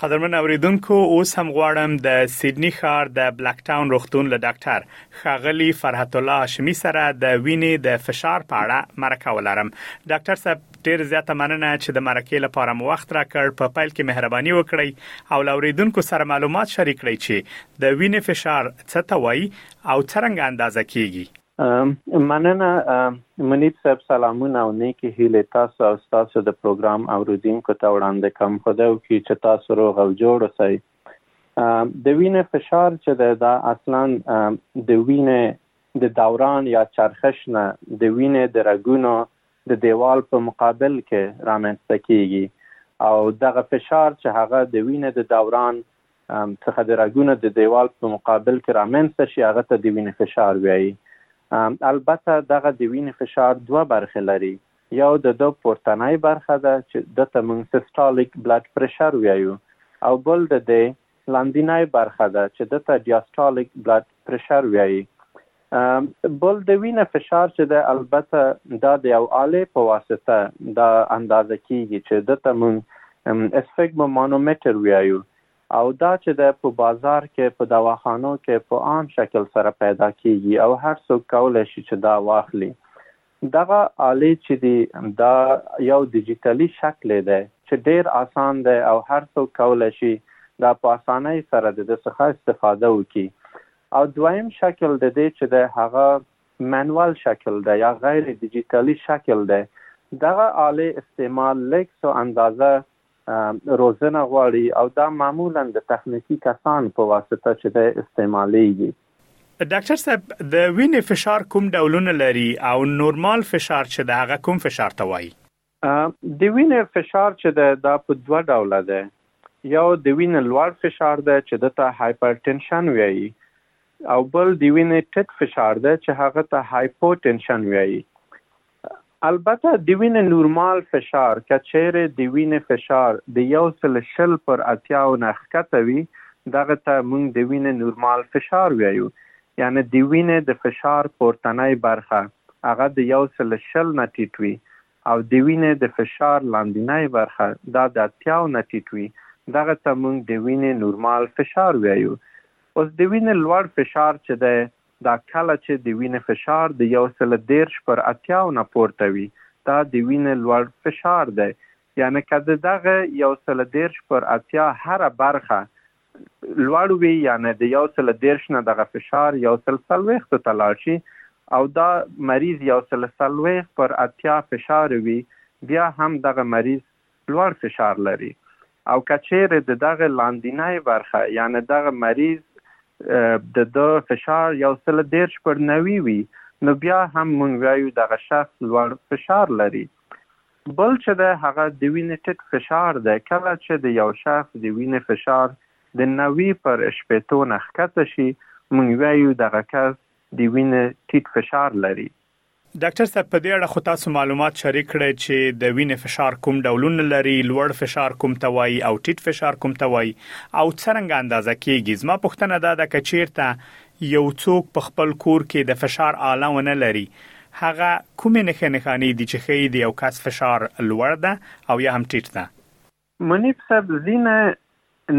قدرمن اوریدونکو اوس هم غواړم د سیدنی ښار د بلک ټاون روغتون له ډاکټر خغلی فرحت الله هاشمی سره د وینې د فشار په اړه مرکه ولرم ډاکټر صاحب ډیر زیاته مننه چې د مرکه لپاره مو وخت راکړ په پیل کې مهرباني وکړئ او لوریدونکو سره معلومات شریک کړئ چې د وینې فشار څه ته وایي او څنګه اندازه کیږي مننه منیب صاحب سلامونه او نیکی هیلې تاسو او ستاسو د پروګرام اوریدونکو ته وړاندې کوم خدای وکړي چې تاسو روغ او جوړ اوسئ د وینې فشار چې دی دا اصلا د وینې د دوران یا چرخش نه د وینې د رګونو د دیوال په مقابل کې رامنځته کیږي او دغه فشار چې هغه د وینې د دوران څخه د رګونو د دېوال په مقابل کې رامنځته شي هغه ته د وینې فشار ویايي. البته دغه د وینې فشار دوه برخې لري، یو د ده پورتنۍ برخه ده چې ده ته موږ سیسټالیک بلډ پرېشر ویایو او بل د دې لاندینۍ برخه ده چې ده ته ډیاسټالیک بلډ پرېشر ویايي. بل د وینه فشار چې ده البته دا د یو آلې په واسطه دا اندازه کیږي چې ده ته مونږ اسفګمو مانومتر ویایو او دا چې ده په بازار کې په دواخانو کې په عام شکل سره پیدا کیږي او هر څوک کولی شي چې دا واخلي دغه آلې چې دي دا یو دیجیتلي شکل یې دی چې ډېر اسان دی او هر څوک کولی شي دا په اسانۍ سره د ده څخه استفاده وکړي او دویم شکل د دې چې دی هغه مینوال شکل دی یا غیر دیجیتلي شکل دی دغه آلې استعمال لږ څه اندازه روزنه غواړي او دا معمولا د تخنیکي کسان په واسطه چې دی استعمالیږي. ډاکټر صاحب د وینې فشار کوم ډولونه لري او نورمال فشار چې ده هغه کوم فشار ته وايي؟ د وینې فشار چې ده دا په دوه ډوله دی یو د وینې لوړ فشار دی چې ده ته هایپر ټنشن ویايي او بل د وینې ټیټ فشار دی چې هغه ته هایپو ټنشن ویايي. البته د وینې نورمال فشار که چېرې د وینې فشار د یو سل شل پر اتیاو نه ښکته وي دغه ته مونږ د وینې نورمال فشار ویایو یعنې د وینې د فشار پورتنۍ برخه هغه د یو سل شل نه ټیټ وي او د وینې د فشار لاندینۍ برخه دا د اتیاو نه ټیټ وي دغه ته مونږ د وینې نورمال فشار ویایو اوس د وینې لوړ فشار چې دی دا کله چې د وینې فشار د یو سل دېرش پر اتیاو نه پورته وي، دا د وینې لوړ فشار دی. یعنې که د دغه یو سل دېرش پر اتیا هره برخه لوړ وي، یعنې د یو سل دېرش نه دغه فشار یو سل څلوېښتو ته لاړ شي او دا مریض یو سل څلوېښت پر اتیا فشار وي، بیا هم دغه مریض لوړ فشار لري او که چیرې د دغه لاندینۍ برخه یعنې دغه مریض د ده فشار یو سل دېرش پر نوي وي نو بیا هم مونږ وایو دغه شخص لوړ فشار لري. بل چې دی هغه د وینې ټیټ فشار دی، کله چې د یو شخص د وینې فشار د نوي پر شپېتو نه ښکته شي مونږ وایو دغه کس د وینې ټیټ فشار لري. ډاکټر صاحب په دې اړه خو تاسو معلومات شریک کړئ چې د وینې فشار کوم ډولونه لري، لوړ فشار کوم ته وایي او ټیټ فشار کوم ته وایي او څرنګه اندازه کیږي؟ زما پوښتنه دا ده که چیرته یو څوک په خپل کور کې د فشار آله ونه لري هغه کومې نښې نښانې دي چې ښیي د یو کس فشار لوړ ده او یا هم ټیټ ده؟ منیب صاحب ځینې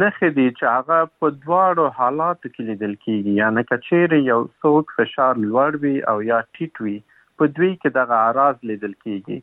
نښې دي چې هغه په دواړو حالاتو کې لیدل کیږي یعنې که چیرې یو څوک فشار لوړ وي او یا ټیټ وي په دوی کې دغه اعراض لیدل کیږي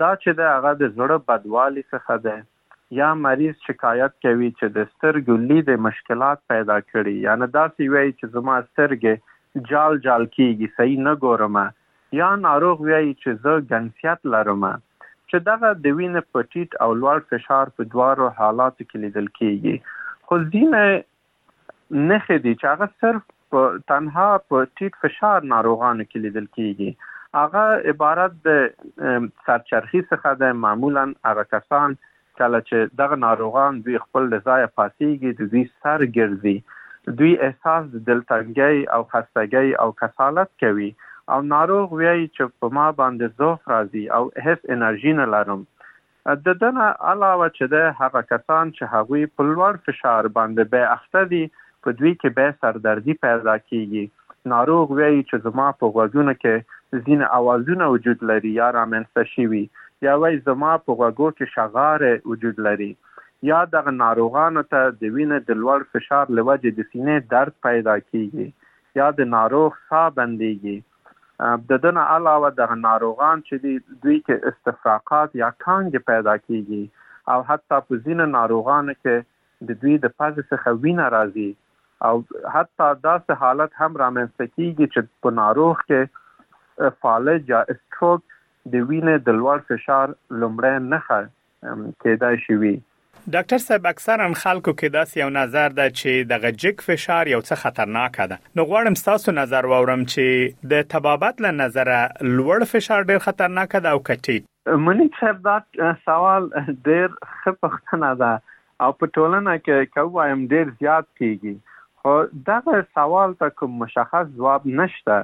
دا چې دی هغه د زړه بدوالي څخه دی یا مریض شکایت کوي چې د سترګو لید یې مشکلات پیدا کړي یعنې داسې وایي چې زما سترګې جال جال کیږي صحیح نه ګورم یا ناروغ ویایي چې زه ګنسیت لرم چې دغه د وینې په ټیټ او لوړ فشار په دواړو حالاتو کې لیدل کیږي خو ځینې نښې دي چې هغه صرف په تنها په ټیټ فشار ناروغانو کې لیدل کیږي هغه عبارت د سرچرخي څخه ده معمولا هغه کسان کله چې دغه ناروغان دوی خپل له ځایه پاڅېږي، د دوی سر ګرځي، دوی احساس د دلتنګۍ او خستګۍ او کسالت کوي او ناروغ ویايي چې په ما باندې ضعف راځي او هېڅ انرژي نه لرم. د ده نه علاوه چې دی هغه کسان چې هغوی په لوړ فشار باندې بې اخته دي په دوی کې بې سردردي پیدا کېږي. ناروغ ویایي چې زما په غوږونو کې ځینې اوازونه وجود لري یا رامنځته شوي یا وایي زما په غوږو کې شغارې وجود لري یا دغه ناروغانو ته د وینې د لوړ فشار له وجې د سینې درد پیدا کیږي یا د ناروغ ساه بندیږي د دنه علاوه دغه ناروغان چې دي دوی کې استفراقات یا کانګې پیدا کیږي او حتی په ځینو ناروغانو کې د دوی د پزې څخه وینه راځي او حتی داسې حالت هم رامنځته کېږي چې په ناروغ کې فالج یا اسټروک د وینې د لوړ فشار لومړی نښه کېدای شي وي. ډاکټر صاحب اکثرا خلکو کې داسې یو نظر ده چې دغه جګ فشار یو څه خطرناکه ده نو غواړم ستاسو نظر واورم چې د طبابت له نظره لوړ فشار ډېر خطرناکه ده او که ټیټ؟ منیب صاحب دا سوال ډېر ښه پوښتنه ده او په ټولنه کې که ووایم ډېر زیات کېږي، خو دغه سوال ته کوم مشخص ځواب نشته.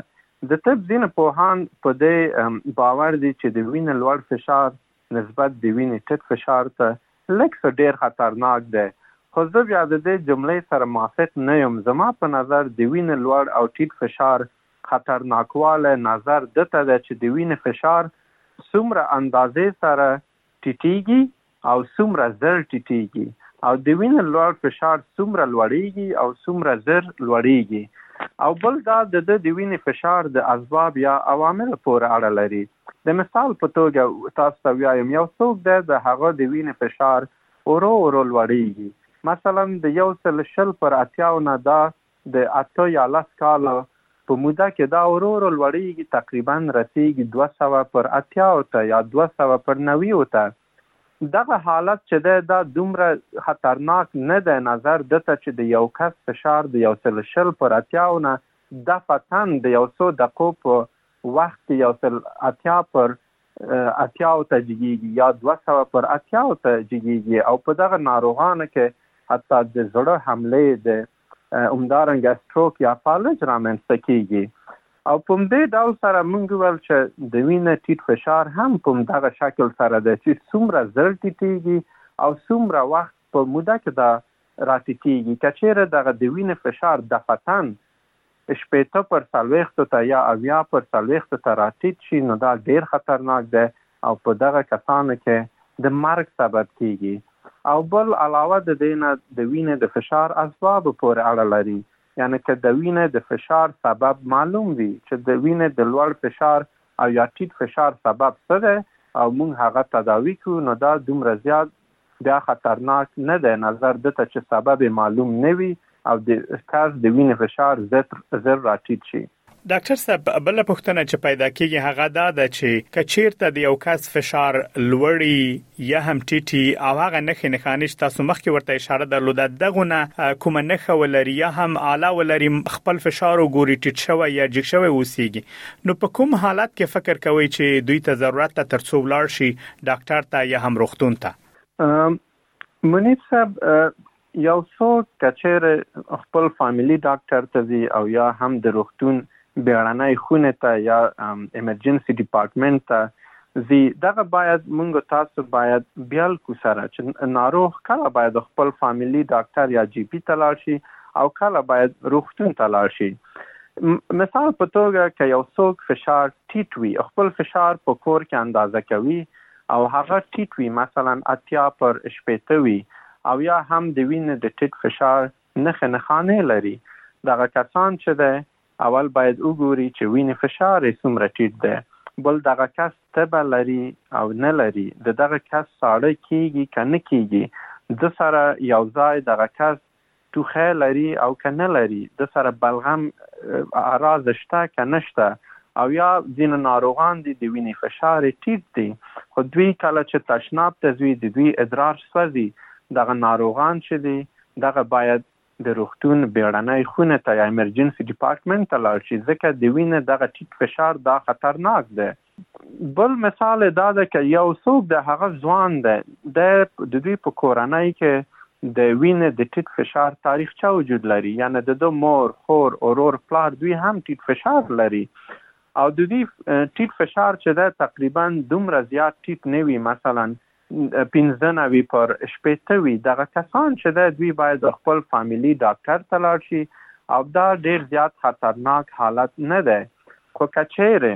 د طب ځینې پوهان په دې باور دي چې د وینې لوړ فشار نسبت د وینې ټیټ فشار ته لږ څه ډېر خطرناک دی، خو زه بیا د دې جملې سره موافق نه یم، زما په نظر د وینې لوړ او ټیټ فشار خطرناکوالی نظر ده ته دی چې د وینې فشار څومره اندازې سره ټیټیږي او څومره زر ټیټیږي او د وینې لوړ فشار څومره لوړیږي او څومره زر لوړیږي او بل دا د ده د وینې فشار د اسباب یا عوامل پور اړه لري د مثال په توګه تاسو ته ویایم یو څوک ده د هغه د وینې فشار ورو ورو لوړیږي مثلا د یو سل شل پر اتیاو نه دا د اته یا لس کالو په موده کې دا ورو ورو لوړیږي تقریبا رسیږي دوه سوه پر اتیاو ته یا دوه سوه پر نویو ته دغه حالت چې دی دا دومره خطرناک نه دی نظر ده ته چې د یو کس فشار د یو سل شل پر اتیاو نه دفعتاً د یو څو دقو په وخت کې یو سل اتیا پر اتیاو ته جګیږي یا دوه سوه پر اتیاو ته جګیږي او په دغه ناروغانو کې حتی د زړه حملې د همدارنګه سټروک یا فالج رامنځته کیږي او په دې ډول سره موږ ویل چې د وینې ټیټ فشار هم په دغه شکل سره دی چې څومره زر ټیټیږي او څومره وخت په موده کې دا راټیټیږي که چیرې دغه د وینې فشار دفتن شپېته پر څلوېښتو ته یا اویا پر څلوېښتو ته راټیټ شي نو دا ډېر خطرناک دی او په دغه کسانو کې د مرګ سبب کېږي او بل علاوه د دې نه د وینې د فشار اسبابو پورې اړه لري یعنې که د وینې د فشار سبب معلوم وي چې د وینې د لوړ فشار او یا ټیټ فشار سبب څه دی او موږ هغه تداوي کړو نو دا دومره زیات بیا خطرناک نه دی نظر ده ته چې سبب یې معلوم نه وي او د کس د وینې فشار زر راټیټ شي. ډاکټر صاحب بله پوښتنه چې پیدا کیږي هغه دا ده چې که چیرته د یو کس فشار لوړي یا هم ټیټي او هغه نښې نښانې چې تاسو مخکې ورته اشاره درلوده دغو نه کومه نښه ولري یا هم اعلی ولري خپل فشار وګوري ټیټ شوی یا جګ شوی اوسیږي نو په کوم حالت کې فکر کوي چې دوی ته ضرورت ته ترڅو ولاړ شي ډاکټر ته یا هم روغتون ته؟ منیر صاحب یو څوک که چیرې خپل فامیلي ډاکټر ته ځي او یا هم د روغتون بیړنۍ خونې ته یا ایمرجنسي ډیپارټمنټ ته ځي دغه باید مونږ تاسو باید بیل کو سره چې ناروغ کله باید خپل فامیلي ډاکټر یا جی پي ته لاړ شي او کله باید روغتون ته لاړ شي مثال په توګه که یو څوک فشار ټیټ وي خپل فشار په کور کې اندازه کوي او هغه ټیټ وي مثلا اتیا پر شپېته وي او یا هم د وینې د ټیټ فشار نښې نښانې لري دغه کسان چې دی اول باید وګوري چې وینې فشار یې څومره ټیټ دی بل دغه کس تبه لري او نه لري د دغه کس ساړه کیږي که نه کیږي د سره یو ځای دغه کس ټوخی لري او که نه لري، ده سره بلغم اعراض شته که نشته او یا ځینو ناروغان دي د وینې فشار یې ټیټ دي خو دوی کله چې تشناب ته ځي د دوی ادرار سوځي دغه ناروغان چې دي دغه باید د روغتون بیړنۍ خونې ته یا ایمرجنسي ډیپارټمنټ ته لاړ شي ځکه د وینې دغه ټیټ فشار دا خطرناک دی بل مثال یې دا دی که یو څوک د هغه ځوان دی د د دوی په کورنۍ کې د وینې د ټیټ فشار تاریخچه وجود لري یعنی د ده مور خور ورور پلار دوی هم ټیټ فشار لري او د دوی ټیټ فشار چې ده تقریبا دومره زیات ټیټ نه وي مثلا پنځه نوي پر شپېته وي دغه کسان چې ده دوی باید خپل فامیلي ډاکټر ته لاړ شي او دا ډیر زیات خطرناک حالت نه دی خو که چیرې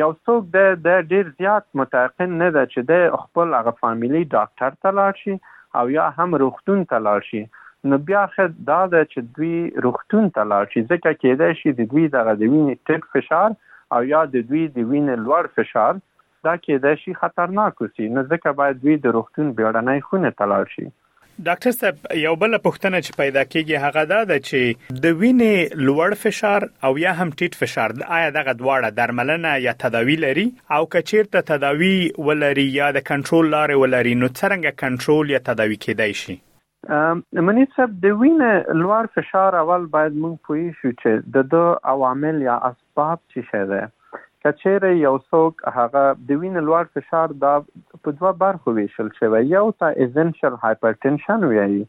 یو څوک ده ده ډیر زیات متیقن نه ده چې ده خپل هغه فامیلی ډاکټر ته لاړ شي او یا هم روغتون ته لاړ شي نو بیا ښه دا ده چې دوی روغتون ته لاړ شي ځکه کیدای شي د دوی دغه د وینې ټیټ فشار او یا د دوی د وینې لوړ فشار دا کیدای شي خطرناک اوسي نو ځکه باید دوی د روغتون بیړنۍ خونې ته لاړ شي. ډاکټر صاحب یو بل پوښتنه چې پیدا کیږي هغه دا ده چې د وینې لوړ فشار او یا هم ټیټ فشار آیا دغه دواړه درملنه یا تداوی لري او کچیرته تداوی ولري یا د کنټرول لارې ولري نو څنګه کنټرول یا تداوی کیدای شي منی صاحب د وینې لوړ فشار اول باید مونږ پوه شو چې د دو عوامل یا داب چی شی دی؟ که چیری یو څوک هغه د وینی لوړ فشار داب په دوه برخو ویشل شوی یو ته ایزنشل هایپرتنشن ویایی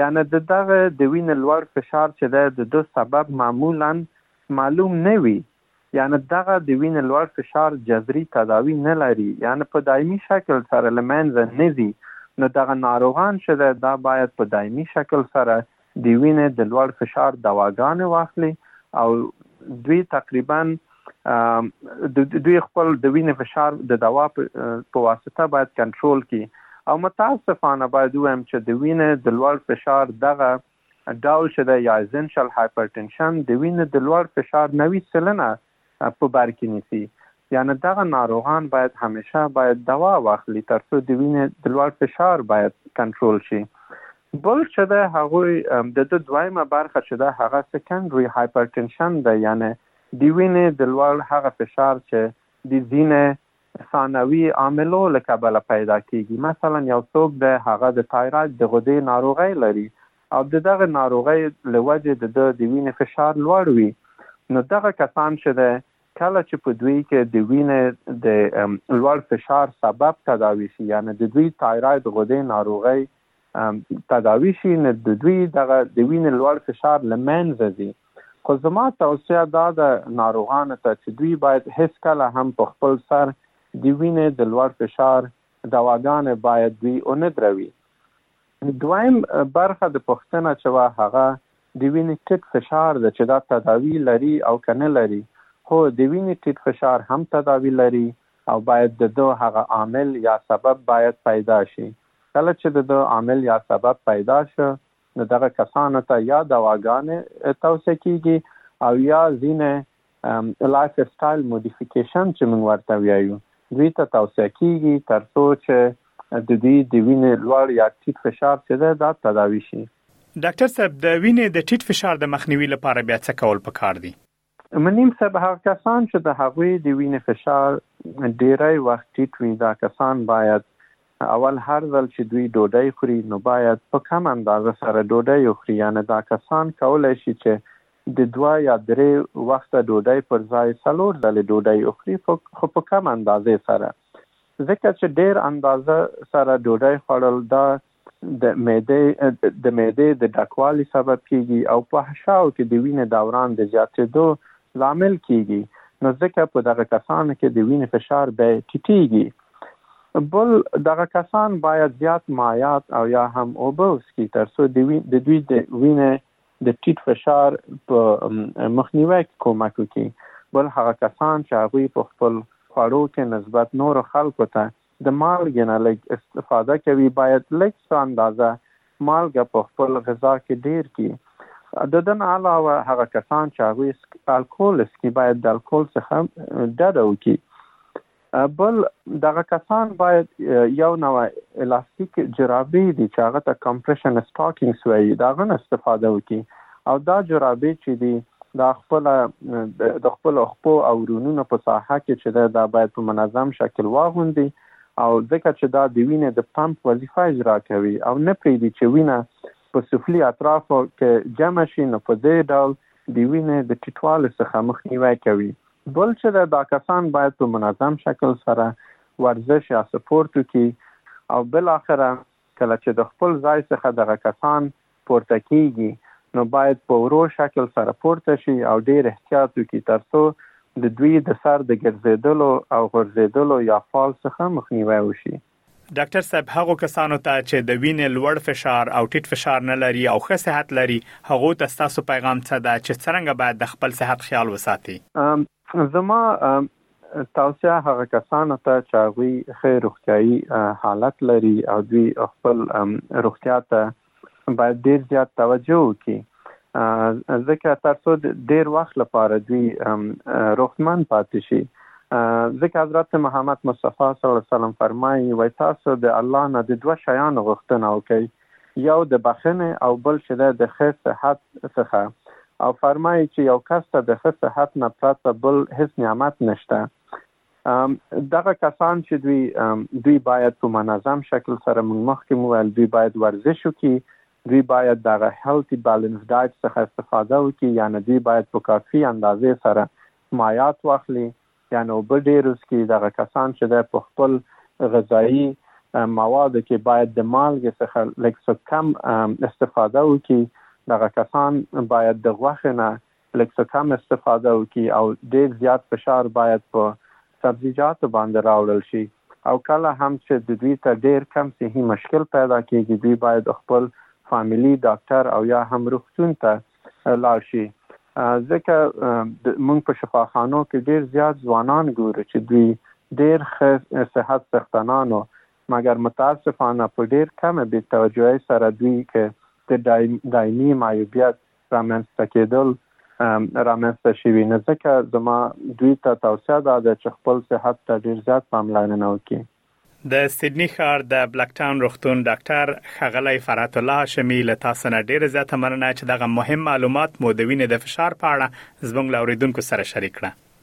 یعنی ددغه د وینی لوړ فشار چی دی دده سبب معمولا معلوم نه وی یعنی دغه د وینی لوړ فشار جذری تداوی نه لری یعنی په دایمی شکل سره له منځه نه ځی نو دغه ناروغان چی دی دا باید په دایمی شکل سره د وینې د لوړ فشار دواګانې واخلي او دوی تقریبا دوی خپل د وینې فشار د دوا په واسطه باید کنټرول کړي او متاسفانه باید ووایم چې د وینې د لوړ فشار دغه ډول چې د یا ایزنشل هایپرټنشن د وینې د لوړ فشار نوي سلنه په بر کې نیسي یعنې دغه ناروغان باید همیشه باید دوا واخلي تر څو د وینې د لوړ فشار باید کنټرول شي بل چې ده هغوی د ده دویمه برخه چې ده هغه سیکنډري هایپرټنشن ده یعنې د وینې د لوړ هغه فشار چې د ځینې ثانوي عاملو له کبله پیدا کیږي مثلا یو څوک د هغه د تایراید د غدې ناروغۍ لري او د دغه ناروغۍ له وجې د ده د وینې فشار لوړ وي نو دغه کسان چې دی کله چې په دوی کې د وینې د لوړ فشار سبب تداوي شي یعنې د دوی تایراید غدې ناروغۍ تداوي شي نو د دوی دغه د وینې لوړ فشار له منځه ځي خو زما توصیه دا ده ناروغانو ته چې دوی باید هیڅکله هم په خپل سر د وینې د لوړ فشار دواګانې باید دوی ونه دروي دویم برخه د پوښتنه چې وه هغه د وینې ټیټ فشار ده چې دا تداوی لري او که نه لري؟ هو د وینې ټیټ فشار هم تداوی لري او باید د ده هغه عامل یا سبب باید پیدا شي کله چې د ده عامل یا سبب پیدا شو نو دغه کسانو ته یا دواګانې توصیه کیږي او یا ځینې لایف سټایل موډیفیکیشن چې موږ ورته ویایو دوی ته توصیه کیږي ترڅو چې د دوی د وینې لوړ یا ټیټ فشار چې ده دا تداوی شي. ډاکټر صاحب د وینې د ټیټ فشار د مخنیوي لپاره بیا څه کول پکار دي؟ منیم صاحب هغه کسان چې د هغوی د وینې فشار ډیری وخت ټیټ وي دا کسان باید اول هر ځل چې دوی ډوډۍ خوري نو باید په کم اندازه سره ډوډۍ وخوري یعنې دا کسان کولای شي چې د دوه یا درې وخته ډوډۍ پر ځای څلور ځلې ډوډۍ وخوري خو په کم اندازې سره ځکه چې ډېر اندازه سره ډوډۍ خوړل دا د معدې د معدې د ډکوالي سبب کېږي او په حشاو کې د وینې دوران د زیاتېدو لامل کېږي نو ځکه په دغه کسانو کې د وینې فشار بیا ټیټېږي بل دغه کسان باید زیات مایات او یا هم اوبه وڅکي ترڅو د دوی د وینې د ټیټ فشار په مخنیوی کې کمک وکړي، بل هغه کسان چې هغوی په خپل خوړو کې نسبت نورو خلکو ته د مالګې نه لږ استفاده کوي باید لږ څه اندازه مالګه په خپل غذا کې ډیر کړي. د ده نه علاوه هغه کسان چې هغوی الکول څښي باید د الکول څخه ډډه وکړي. بل دغه کسان باید یو نوع الاستیک جرابې دي چې هغه ته کمپریشن اسټاکینګس وایي دا غنه استفاده وکړي او دا جرابې چې دي دا خپل د خپل خپو او رونونو په ساحه کې چې ده دا باید په منظم شکل واغوندي او ځکه چې دا د وینې د پمپ وظیفه اجرا کوي او نه پریدي چې وینه په سفلی اطرافو کې جمع شي نو په دې ډول د وینې د ټیټوالي څخه مخنیوی کوي. بل چې ده دا کسان باید په منظم شکل سره ورزش یا سپورت وکړي او بالاخره کله چې د خپل ځای څخه دغه کسان پورته کیږي نو باید په ورو شکل سره پورته شي او ډیر احتیاط وکړي ترڅو د دوی د سر د ګرځیدلو او غورځیدلو یا فال څخه مخنیوی وشي. ډاکټر صاحب هغو کسانو ته چې د وینې لوړ فشار او ټیټ فشار نه لري او ښه صحت لري هغو ته ستاسو پیغام څه ده چې څرنګه باید د خپل صحت خیال وساتي؟ زما توصیه هغه کسانو ته چې هغوی ښه روغتیايي حالت لري او دوی خپل روغتیا ته باید ډیر زیات توجه وکړي ځکه ترڅو ډیر وخت لپاره دوی روغتمن پاتې شي ځکه حضرت محمد مصطفی صلی الله علیه وسلم فرمایي وای تاسو د الله نه د دوه شیانو غوښتنه وکړئ یو د بخنه او بل چې ده د ښه صحت څخه او فرمایي چې یو کس ته د ښه صحت نه پرته بل هیڅ نعمت نشته دغه کسان چې دوی دوی باید په منظم شکل سره موږ مخکې مو ویل دوی باید ورزش وکړي دوی باید دغه هیلتي بیلنس ډایټ څخه استفاده وکړي یعنی دوی باید په کافي اندازې سره مایات واخلي یعنی اوبه ډېر وڅکي دغه کسان چې ده په خپل غذایي موادو کې باید د مالګې څخه لږ څه کم استفاده وکړي دغه کسان باید د غوښې نه لږ څه کم استفاده وکړي او ډېر زیات فشار باید په سبزیجاتو باندې راوړل شي او کله هم چې د دوی ته ډېر کم صحي مشکل پیدا کېږي دوی باید خپل فامیلي ډاکټر او یا هم روغتون ته لاړ شي ځکه موږ په شفاخانو کې ډېر زیات ځوانان ګورو چې دوی ډېر ښه صحت څښتنانو مګر متاسفانه په ډېر کمه بې توجهۍ سره دوی کې د دایمي معیوبیت رامنځته کیدل رامنځته شوي نو ځکه زما دوی ته توصیه دا ده چې خپل صحت ته ډیر زیات پاملرنه وکړي. د سیدني ښار د بلک ټاون روغتون ډاکټر ښاغلی فرحت الله هاشمي له تاسو نه ډیره زیاته مننه چې دغه مهم معلومات مو د وینې د فشار په اړه زموږ له اوریدونکو سره شریک کړه.